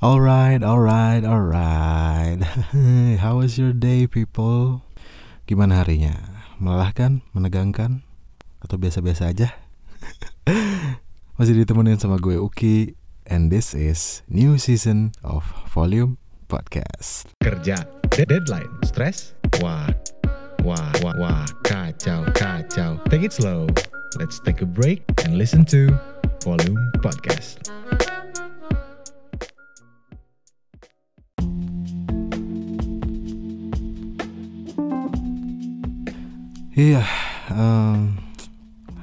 Alright, alright, alright. How was your day, people? Gimana harinya? Melelahkan, menegangkan, atau biasa-biasa aja? Masih ditemenin sama gue Uki, and this is new season of Volume Podcast. kerja De- deadline stress wah wah wah wah kacau kacau take it slow let's take a break and listen to volume podcast Iya, em,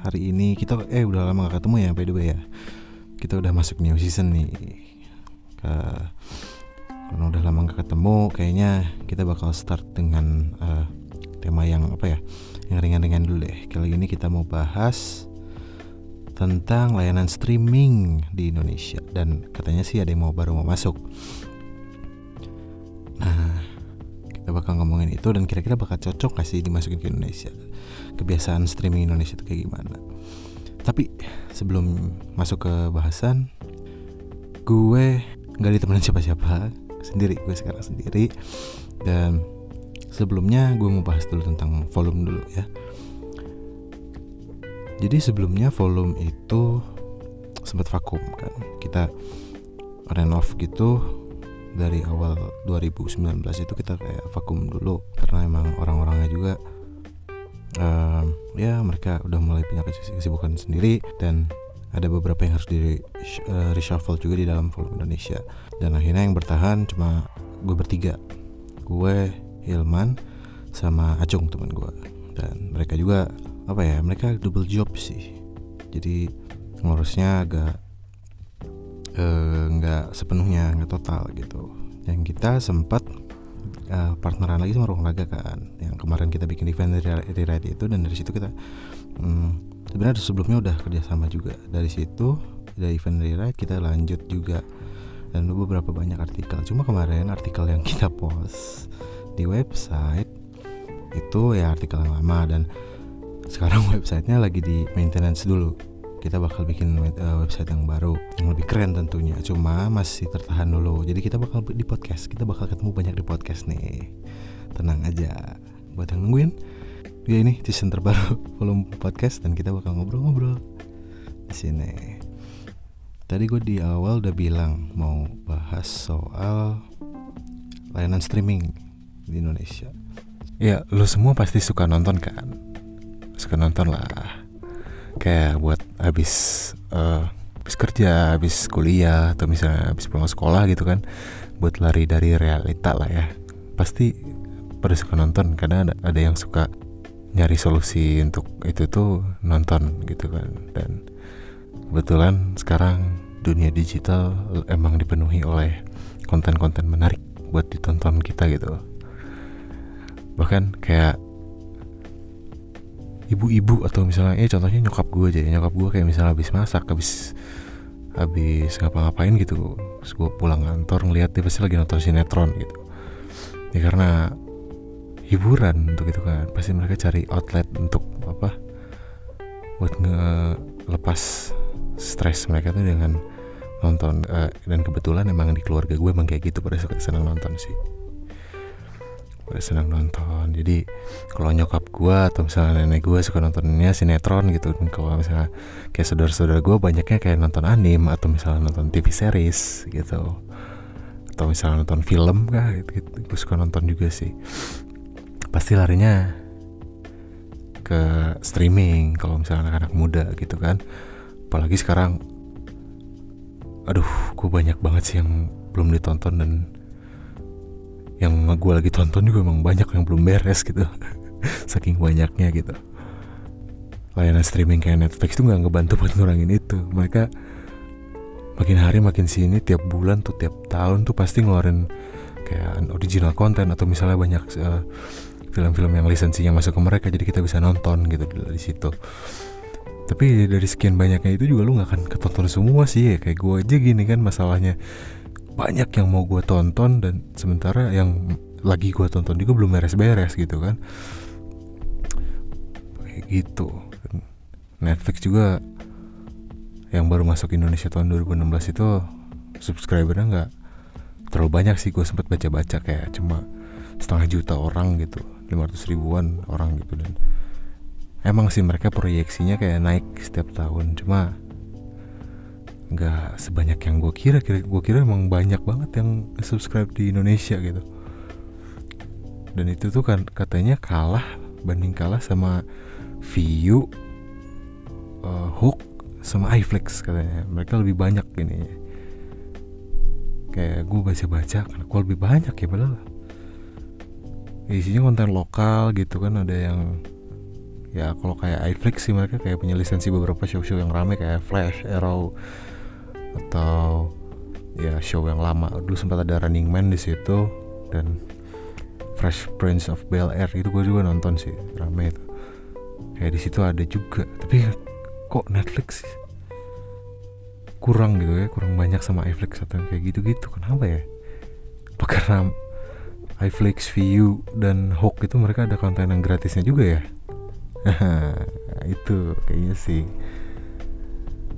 hari ini kita eh udah lama gak ketemu ya by the way ya. Kita udah masuk new season nih. Ke, karena udah lama gak ketemu, kayaknya kita bakal start dengan eh, tema yang apa ya? Yang ringan-ringan dulu deh. Kali ini kita mau bahas tentang layanan streaming di Indonesia dan katanya sih ada yang mau baru mau masuk. Nah, kita bakal ngomongin itu dan kira-kira bakal cocok gak sih dimasukin ke Indonesia? Kebiasaan streaming Indonesia itu kayak gimana? Tapi sebelum masuk ke bahasan gue nggak ditemenin siapa-siapa sendiri gue sekarang sendiri. Dan sebelumnya gue mau bahas dulu tentang volume dulu ya. Jadi sebelumnya volume itu sempat vakum kan kita renov gitu dari awal 2019 itu kita kayak vakum dulu. Karena emang orang-orangnya juga em, ya mereka udah mulai punya kesibukan sendiri. Dan ada beberapa yang harus di eh, reshuffle juga di dalam volume Indonesia. Dan akhirnya yang bertahan cuma gue bertiga. Gue Hilman sama Acung teman gue. Dan mereka juga apa ya mereka double job sih. Jadi ngurusnya agak eh, nggak sepenuhnya nggak total gitu. Yang kita sempat eh, partneran lagi sama ruang raga kan yang kemarin kita bikin event di Ride itu dan dari situ kita hmm, sebenarnya sebelumnya udah kerjasama juga. Dari situ dari event di Ride kita lanjut juga dan beberapa banyak artikel. Cuma kemarin artikel yang kita post di website itu ya artikel yang lama dan sekarang websitenya lagi di maintenance dulu kita bakal bikin uh, website yang baru yang lebih keren tentunya. Cuma masih tertahan dulu. Jadi kita bakal di podcast. Kita bakal ketemu banyak di podcast nih. Tenang aja. Buat yang nungguin ya ini season terbaru volume podcast dan kita bakal ngobrol-ngobrol di sini. Tadi gue di awal udah bilang mau bahas soal layanan streaming di Indonesia. Ya lo semua pasti suka nonton kan? Suka nonton lah kayak buat habis eh, habis kerja, habis kuliah atau misalnya habis pulang sekolah gitu kan, buat lari dari realita lah ya. Pasti pada suka nonton karena ada, ada yang suka nyari solusi untuk itu tuh nonton gitu kan. Dan kebetulan sekarang dunia digital emang dipenuhi oleh konten-konten menarik buat ditonton kita gitu. Bahkan kayak ibu-ibu atau misalnya eh contohnya nyokap gue aja ya. nyokap gue kayak misalnya habis masak habis habis ngapa-ngapain gitu. Terus gue pulang kantor ngeliat dia pasti lagi nonton sinetron gitu. Ya karena hiburan untuk itu kan. Pasti mereka cari outlet untuk apa buat ngelepas stres mereka tuh dengan nonton Eh, dan kebetulan emang di keluarga gue emang kayak gitu pada suka senang nonton sih pada senang nonton. Jadi kalau nyokap gue atau misalnya nenek gue suka nontonnya sinetron gitu. Kalau misalnya kayak saudara-saudara gue banyaknya kayak nonton anim atau misalnya nonton TV series gitu. Atau misalnya nonton film kah gitu, gitu. gue suka nonton juga sih. Pasti larinya ke streaming kalau misalnya anak-anak muda gitu kan. Apalagi sekarang aduh gue banyak banget sih yang belum ditonton dan yang gue lagi tonton juga emang banyak yang belum beres gitu. Saking banyaknya gitu. Layanan streaming kayak Netflix tuh nggak ngebantu buat ngurangin itu. Mereka makin hari makin sini tiap bulan tuh tiap tahun tuh pasti ngeluarin kayak original konten atau misalnya banyak eh, film-film yang lisensinya masuk ke mereka jadi kita bisa nonton gitu di situ. Tapi dari sekian banyaknya itu juga lu nggak akan ketonton semua sih. Ya kayak gue aja gini kan masalahnya banyak yang mau gue tonton dan sementara yang lagi gue tonton juga belum beres-beres gitu kan. Kayak gitu. Netflix juga yang baru masuk Indonesia tahun 2016 itu subscribernya nggak terlalu banyak sih. Gue sempat baca-baca kayak cuma setengah juta orang gitu 500 ribuan orang gitu. Dan emang sih mereka proyeksinya kayak naik setiap tahun. Cuma nggak sebanyak yang gue kira. Kira gue kira emang banyak banget yang subscribe di Indonesia gitu. Dan itu tuh kan katanya kalah banding kalah sama View uh, Hook sama iFlix katanya. Mereka lebih banyak ini. Kayak gue baca-baca karena gue lebih banyak ya padahal. Isinya konten lokal gitu kan ada yang ya kalau kayak iFlix sih mereka kayak punya lisensi beberapa show-show yang rame kayak Flash, Arrow atau ya show yang lama. Dulu sempat ada Running Man di situ dan Fresh Prince of Bel Air itu gue juga nonton sih rame itu. Kayak di situ ada juga tapi kok Netflix kurang gitu ya kurang banyak sama iFlix atau kayak gitu-gitu. Kenapa ya? Apa karena iFlix, View dan Hawk itu mereka ada konten yang gratisnya juga ya? Itu kayaknya sih.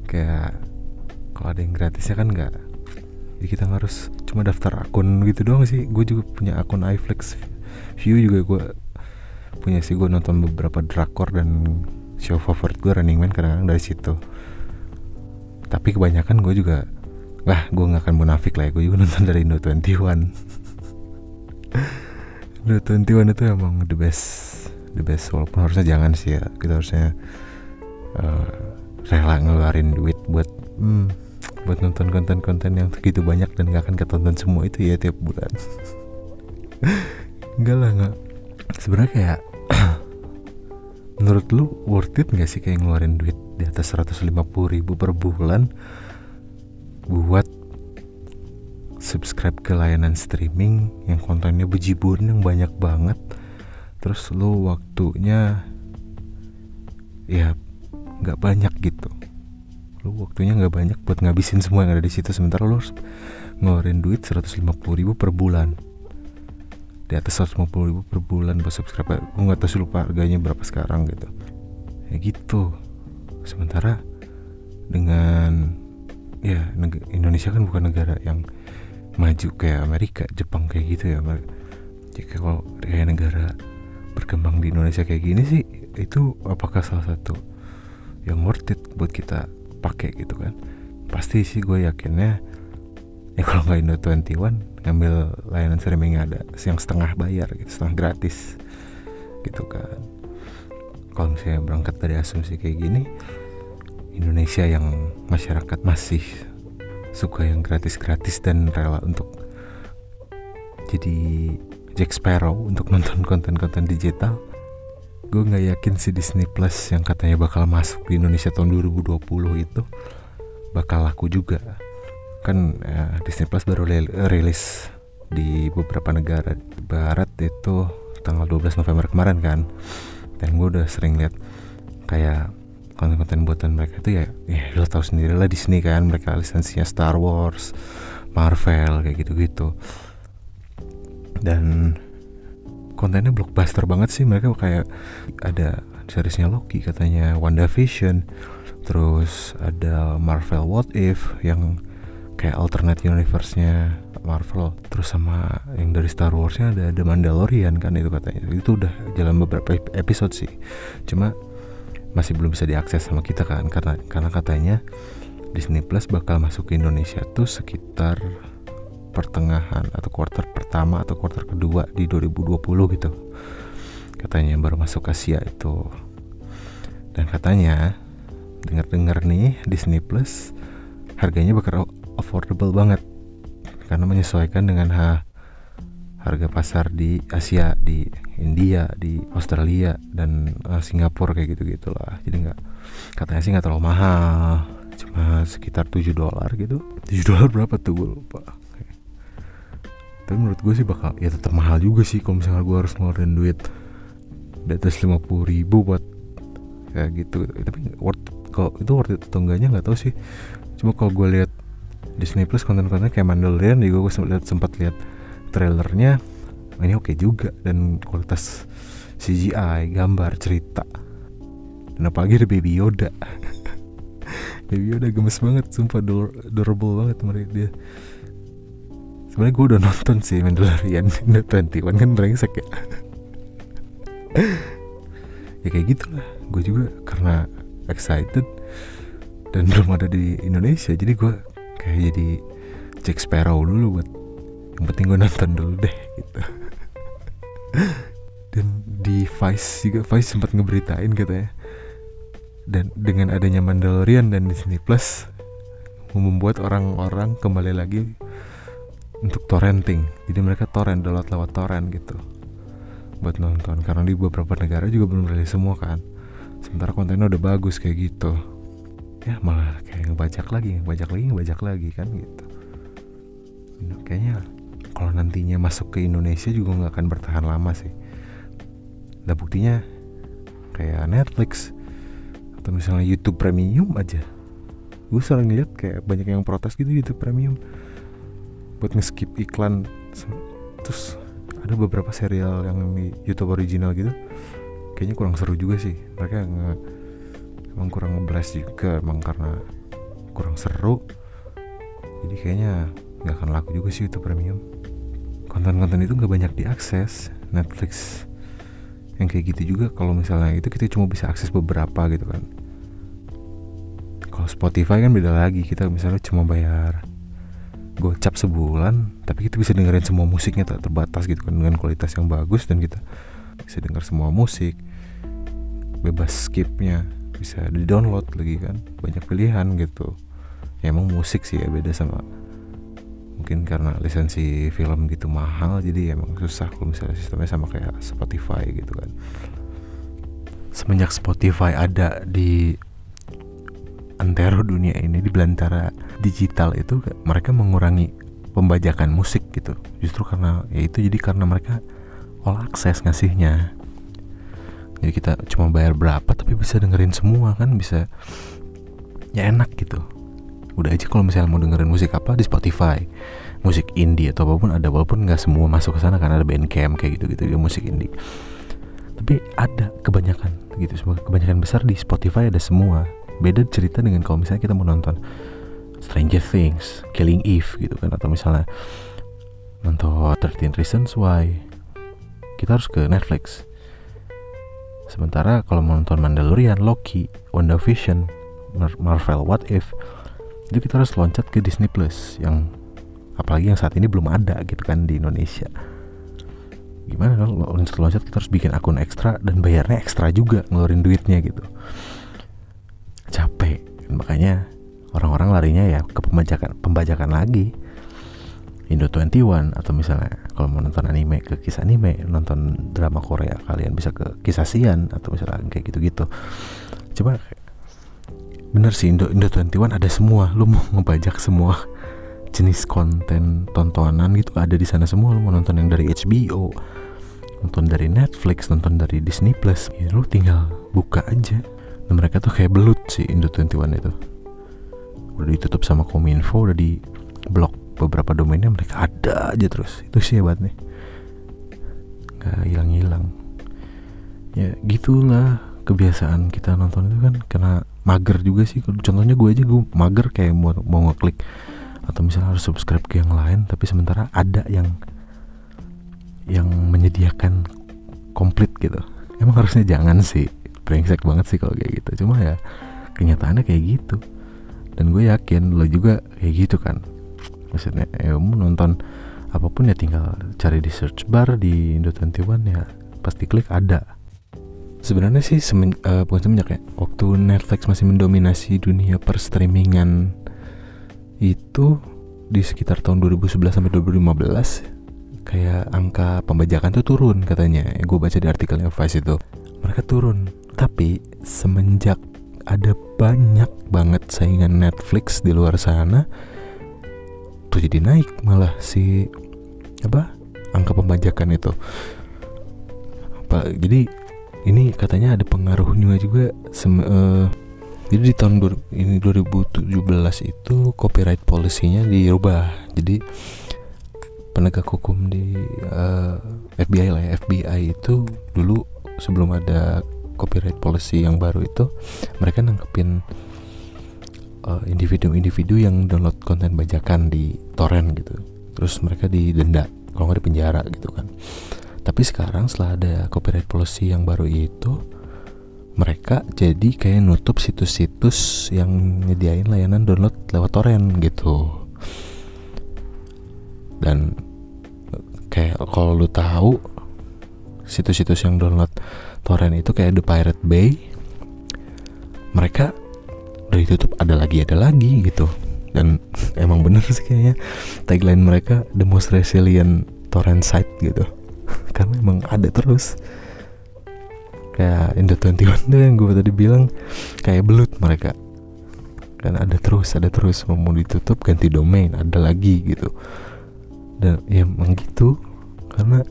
Kayak kalau ada yang gratisnya kan nggak. Jadi kita harus cuma daftar akun gitu doang sih. Gue juga punya akun iFlix View juga gue punya sih. Gue nonton beberapa drakor dan show favorit gue Running Man kadang-kadang dari situ. Tapi kebanyakan gue juga wah gue nggak akan munafik lah ya. Gue juga nonton dari Indo 21 Indo 21 itu emang the best the best. Walaupun harusnya jangan sih ya. Kita harusnya uh, rela ngeluarin duit buat hmm, buat nonton konten-konten yang segitu banyak dan gak akan ketonton semua itu ya tiap bulan. Enggak lah enggak sebenarnya kayak menurut lu worth it gak sih kayak ngeluarin duit di atas 150 ribu per bulan buat subscribe ke layanan streaming yang kontennya bejibun yang banyak banget? Terus lo waktunya ya nggak banyak gitu lo waktunya nggak banyak buat ngabisin semua yang ada di situ. Sementara lo harus ngeluarin duit 150 ribu per bulan. Di atas 150 ribu per bulan buat subscribe. Gue nggak tahu sih lupa harganya berapa sekarang gitu. Ya gitu. Sementara dengan ya Indonesia kan bukan negara yang maju kayak Amerika Jepang kayak gitu ya jika kalau kayak negara berkembang di Indonesia kayak gini sih itu apakah salah satu yang worth it buat kita pakai gitu kan. Pasti sih gue yakinnya ya kalau nggak Indo 21 ngambil layanan streaming ada yang setengah bayar gitu setengah gratis gitu kan. Kalau misalnya berangkat dari asumsi kayak gini Indonesia yang masyarakat masih suka yang gratis-gratis dan rela untuk jadi Jack Sparrow untuk nonton konten-konten digital gue nggak yakin si Disney Plus yang katanya bakal masuk di Indonesia tahun 2020 itu bakal laku juga. Kan ya, Disney Plus baru rilis di beberapa negara barat itu tanggal 12 November kemarin kan. Dan gue udah sering lihat kayak konten-konten buatan mereka itu ya ya lo tau sendiri lah Disney kan mereka lisensinya Star Wars Marvel kayak gitu-gitu. Dan kontennya blockbuster banget sih. Mereka kayak ada seriesnya Loki katanya WandaVision. Terus ada Marvel What If yang kayak alternate universe-nya Marvel. Terus sama yang dari Star Wars-nya ada The Mandalorian kan itu katanya. Itu udah jalan beberapa episode sih. Cuma masih belum bisa diakses sama kita kan. Karena karena katanya Disney Plus bakal masuk ke Indonesia tuh sekitar pertengahan atau quarter pertama atau quarter kedua di 2020 gitu. Katanya baru masuk Asia itu. Dan katanya dengar-dengar nih Disney Plus harganya bakal affordable banget. Karena menyesuaikan dengan ha harga pasar di Asia di India di Australia dan uh, Singapura kayak gitu gitulah jadi nggak katanya sih nggak terlalu mahal. Cuma sekitar 7 dolar gitu. 7 dolar berapa tuh? Gue lupa tapi menurut gue sih bakal ya tetap mahal juga sih kalau misalnya gue harus ngeluarin duit di atas 50 ribu buat kayak gitu, tapi worth kalau itu worth it atau enggaknya nggak tahu sih. Cuma kalau gue lihat Disney Plus konten-kontennya kayak Mandalorian juga gue sempat lihat sempat lihat trailernya ini oke okay juga. Dan kualitas CGI gambar cerita. Dan apalagi ada Baby Yoda. Baby Yoda gemes banget sumpah adorable banget mereka dia sebenarnya gue udah nonton sih Mandalorian Indo 21 kan brengsek ya. Ya kayak gitulah. Gue juga karena excited dan belum ada di Indonesia jadi gue kayak jadi Jack Sparrow dulu buat yang penting gue nonton dulu deh gitu. Dan di Vice juga Vice sempat ngeberitain gitu ya dan dengan adanya Mandalorian dan Disney Plus membuat orang-orang kembali lagi untuk torrenting. Jadi mereka torrent download lewat torrent gitu buat nonton. Karena di beberapa negara juga belum rilis semua kan. Sementara kontennya udah bagus kayak gitu. Ya malah kayak ngebajak lagi ngebajak lagi ngebajak lagi kan gitu. Kayaknya kalau nantinya masuk ke Indonesia juga nggak akan bertahan lama sih. Nah buktinya kayak Netflix atau misalnya YouTube Premium aja. Gue sering lihat kayak banyak yang protes gitu YouTube Premium buat nge-skip iklan. Terus ada beberapa serial yang di YouTube original gitu. Kayaknya kurang seru juga sih. Mereka nge emang kurang ngeblas juga emang karena kurang seru. Jadi kayaknya nggak akan laku juga sih YouTube Premium. Konten-konten itu nggak banyak diakses. Netflix yang kayak gitu juga kalau misalnya itu kita cuma bisa akses beberapa gitu kan. Kalau Spotify kan beda lagi. Kita misalnya cuma bayar gocap sebulan tapi kita bisa dengerin semua musiknya tak terbatas gitu kan dengan kualitas yang bagus dan kita bisa dengar semua musik. Bebas skipnya bisa di download lagi kan banyak pilihan gitu. Ya emang musik sih ya beda sama mungkin karena lisensi film gitu mahal jadi emang susah kalau misalnya sistemnya sama kayak Spotify gitu kan. Semenjak Spotify ada di antero dunia ini di belantara digital itu mereka mengurangi pembajakan musik gitu. Justru karena ya itu jadi karena mereka all access ngasihnya. Jadi kita cuma bayar berapa tapi bisa dengerin semua kan bisa ya enak gitu. Udah aja kalau misalnya mau dengerin musik apa di Spotify. Musik indie atau apa pun ada walaupun nggak semua masuk ke sana karena ada Bandcamp kayak gitu gitu ya musik indie. Tapi ada kebanyakan gitu semua kebanyakan besar di Spotify ada semua. Beda cerita dengan kalau misalnya kita mau nonton Stranger Things, Killing Eve gitu kan atau misalnya nonton 13 Reasons Why kita harus ke Netflix. Sementara kalau mau nonton Mandalorian, Loki, WandaVision, Mar Marvel What If itu kita harus loncat ke Disney Plus yang apalagi yang saat ini belum ada gitu kan di Indonesia. Gimana kalau loncat-loncat kita harus bikin akun ekstra dan bayarnya ekstra juga ngeluarin duitnya gitu. Capek makanya orang-orang larinya ya ke pembajakan pembajakan lagi. Indo 21 atau misalnya kalau mau nonton anime ke kisah anime nonton drama Korea kalian bisa ke kisah Sian atau misalnya kayak gitu-gitu. Coba bener sih Indo Indo 21 ada semua. Lu mau ngebajak semua jenis konten tontonan gitu ada di sana semua. Lu mau nonton yang dari HBO nonton dari Netflix nonton dari Disney Plus ya lu tinggal buka aja. Dan mereka tuh kayak belut sih Indo 21 itu udah ditutup sama Kominfo udah di blok beberapa domainnya mereka ada aja terus. Itu sih hebat nih nggak hilang-hilang. Ya gitulah kebiasaan kita nonton itu kan karena mager juga sih. Contohnya gue aja gue mager kayak mau mau ngeklik. Atau misalnya harus subscribe ke yang lain tapi sementara ada yang yang menyediakan komplit gitu. Emang harusnya jangan sih. Brengsek banget sih kalau kayak gitu. Cuma ya kenyataannya kayak gitu dan gue yakin lo juga kayak gitu kan. Maksudnya ya mau nonton apa pun ya tinggal cari di search bar di Indo 21 ya pasti klik ada. Sebenarnya sih semen, uh, bukan semenjak ya waktu Netflix masih mendominasi dunia per streamingan itu di sekitar tahun 2011 sampai 2015 kayak angka pembajakan tuh turun katanya. Gue baca di artikelnya Vice itu. Mereka turun. Tapi semenjak ada banyak banget saingan Netflix di luar sana. Tuh jadi naik malah si apa angka pembajakan itu. Apa jadi ini katanya ada pengaruhnya juga sem, uh, jadi di tahun ini 2017 itu copyright policy-nya dirubah. Jadi penegak hukum di uh, eh, FBI lah ya FBI itu dulu sebelum ada copyright policy yang baru itu mereka nangkepin eh, individu-individu yang download konten bajakan di torrent gitu. Terus mereka didenda kalau nggak di penjara gitu kan. Tapi sekarang setelah ada copyright policy yang baru itu mereka jadi kayak nutup situs-situs yang nyediain layanan download lewat torrent gitu. Dan kayak kalau lu tahu situs-situs yang download torrent itu kayak The Pirate Bay. Mereka udah ditutup ada lagi ada lagi gitu. Dan emang bener sih kayaknya tagline mereka the most resilient torrent site gitu. Karena emang ada terus. Kayak Indo 21 tuh yang gue tadi bilang kayak belut mereka. Kan ada terus ada terus. Mau ditutup ganti domain ada lagi gitu. Dan ya emang gitu. Karena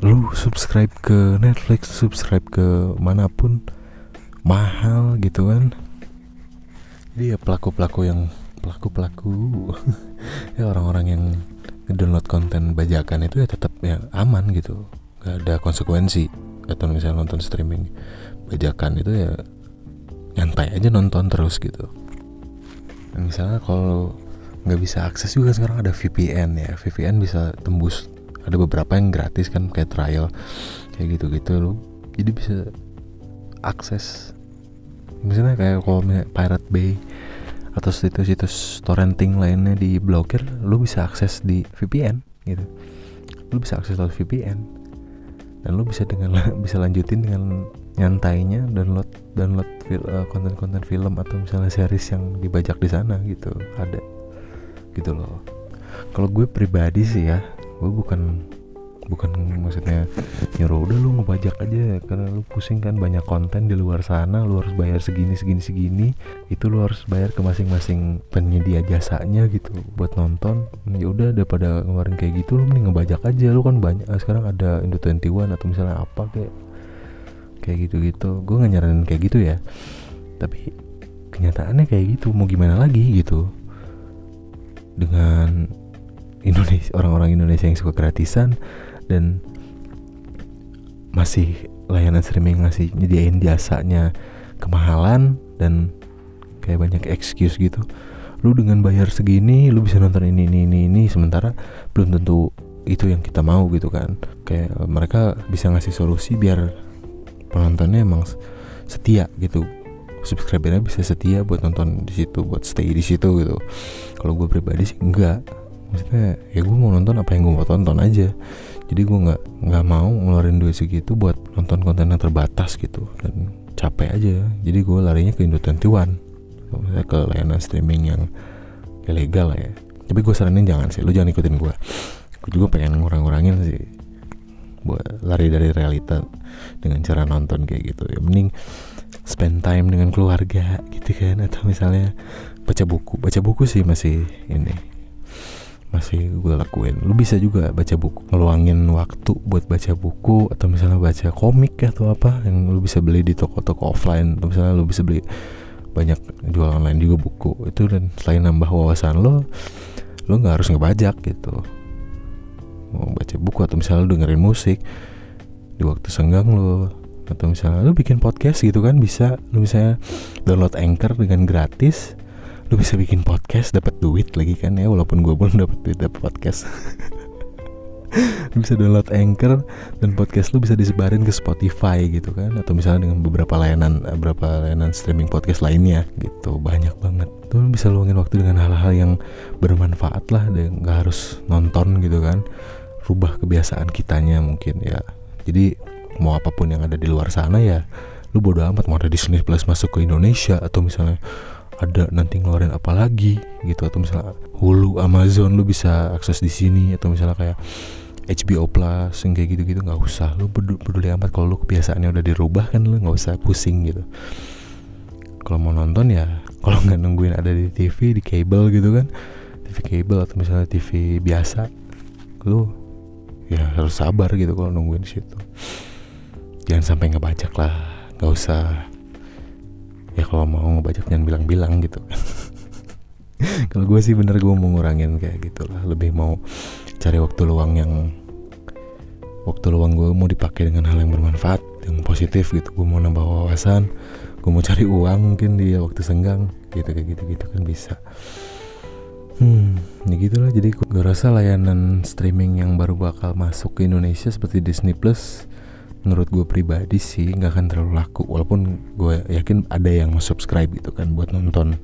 lu subscribe ke Netflix subscribe ke mana pun mahal gitu kan? Jadi ya pelaku-pelaku yang pelaku-pelaku ya orang-orang yang download konten bajakan itu ya tetap ya aman gitu. Gak ada konsekuensi. Atau misalnya nonton streaming bajakan itu ya nyantai aja nonton terus gitu. Dan misalnya kalau nggak bisa akses juga sekarang ada VPN ya. VPN bisa tembus ada beberapa yang gratis kan kayak trial kayak gitu-gitu. Lo jadi bisa akses. Misalnya kayak kalau Pirate Bay atau situs-situs torrenting lainnya di blokir lu bisa akses di VPN gitu. Lu bisa akses lewat VPN dan lu bisa dengan bisa lanjutin dengan nyantainya download download uh, konten-konten film atau misalnya series yang dibajak di sana gitu. Ada. Gitu loh. Kalau gue pribadi sih ya gue bukan bukan maksudnya nyuruh udah lu ngebajak aja karena lu pusing kan banyak konten di luar sana lu harus bayar segini segini segini. Itu lu harus bayar ke masing-masing penyedia jasanya gitu buat nonton. Ya udah daripada ngeluarin kayak gitu lu mending ngebajak aja. Lu kan banyak sekarang ada Indo 21 atau misalnya apa kayak kayak gitu-gitu. Gue gak nyaranin kayak gitu ya. Tapi kenyataannya kayak gitu. Mau gimana lagi gitu? Dengan Indonesia orang-orang Indonesia yang suka gratisan dan masih layanan streaming ngasih nyediain jasanya kemahalan dan kayak banyak excuse gitu. Lu dengan bayar segini lu bisa nonton ini ini ini ini sementara belum tentu itu yang kita mau gitu kan. Kayak mereka bisa ngasih solusi biar penontonnya emang setia gitu. Subscribernya bisa setia buat nonton di situ buat stay di situ gitu. Kalau gue pribadi sih enggak maksudnya ya gue mau nonton apa yang gue mau tonton aja. Jadi gue nggak nggak mau ngeluarin duit segitu buat nonton konten yang terbatas gitu. Dan capek aja. Jadi gue larinya ke Indo 21 misalnya ke layanan streaming yang ilegal lah ya. Tapi gue saranin jangan sih lu jangan ikutin gue gue juga pengen ngurang-ngurangin sih buat lari dari realita dengan cara nonton kayak gitu. Ya mending spend time dengan keluarga gitu kan atau misalnya baca buku. Baca buku sih masih ini masih gue lakuin. Lu bisa juga baca buku ngeluangin waktu buat baca buku atau misalnya baca komik atau apa yang lu bisa beli di toko-toko offline atau misalnya lu bisa beli banyak jual online juga buku. Itu dan selain nambah wawasan lo lo nggak harus ngebajak gitu. Mau baca buku atau misalnya lu dengerin musik di waktu senggang lo atau misalnya lu bikin podcast gitu kan bisa. Lu misalnya download anchor dengan gratis lu bisa bikin podcast dapat duit lagi kan ya walaupun gue belum dapat duit dapat podcast. Lu bisa download anchor dan podcast lu bisa disebarin ke Spotify gitu kan atau misalnya dengan beberapa layanan eh, beberapa layanan streaming podcast lainnya gitu. Banyak banget. Tuh bisa luangin waktu dengan hal-hal yang bermanfaat lah dan nggak harus nonton gitu kan. Rubah kebiasaan kitanya mungkin ya. Jadi mau apa pun yang ada di luar sana ya lu bodo amat mau ada Disney Plus masuk ke Indonesia atau misalnya ada nanti ngeluarin apa lagi gitu. Atau misalnya Hulu Amazon lu bisa akses di sini. Atau misalnya kayak HBO Plus yang kayak gitu-gitu nggak usah. Lu peduli, amat kalau lu kebiasaannya udah dirubah kan lu nggak usah pusing gitu. Kalau mau nonton ya kalau nggak nungguin ada di TV di kabel gitu kan. TV kabel atau misalnya TV biasa lu ya harus sabar gitu kalau nungguin situ. Jangan sampai ngebajak lah nggak usah ya kalau mau ngebajak jangan bilang-bilang gitu. Kalau gue sih bener gue mau ngurangin kayak gitu lah. Lebih mau cari waktu luang yang waktu luang gue mau dipakai dengan hal yang bermanfaat yang positif gitu. Gue mau nambah wawasan gue mau cari uang mungkin di waktu senggang gitu kayak gitu gitu kan bisa. Hmm, ya gitulah. Jadi gue rasa layanan streaming yang baru bakal masuk ke Indonesia seperti Disney Plus, menurut gue pribadi sih nggak akan terlalu laku. Walaupun gue yakin ada yang mau subscribe gitu kan buat nonton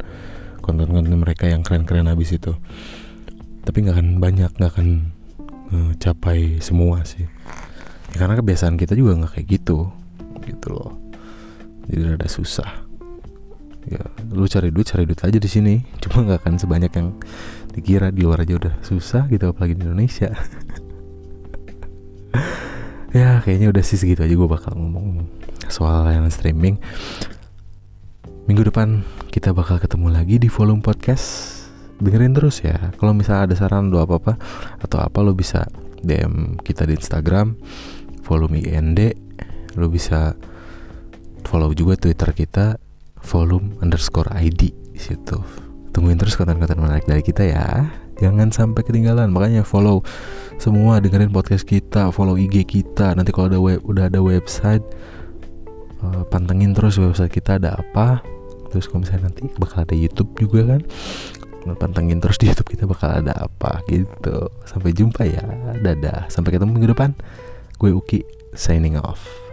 konten-konten mereka yang keren-keren habis itu. Tapi nggak akan banyak, nggak akan uh, capai semua sih. Ya, karena kebiasaan kita juga nggak kayak gitu, gitu loh. Jadi rada susah ya lu cari duit cari duit aja di sini cuma nggak akan sebanyak yang dikira di luar aja udah susah gitu apalagi di Indonesia ya kayaknya udah sih segitu aja gue bakal ngomong soal layanan streaming minggu depan kita bakal ketemu lagi di volume podcast dengerin terus ya kalau misalnya ada saran lo apa apa atau apa lo bisa DM kita di Instagram volume IND lo bisa follow juga Twitter kita volume underscore ID situ. Tungguin terus konten-konten menarik dari kita ya. Jangan sampai ketinggalan. Makanya follow semua dengerin podcast kita, follow IG kita. Nanti kalau ada web, udah ada website uh, pantengin terus website kita ada apa. Terus kalau misalnya nanti bakal ada YouTube juga kan. Pantengin terus di YouTube kita bakal ada apa gitu. Sampai jumpa ya. Dadah. Sampai ketemu minggu depan. Gue Uki signing off.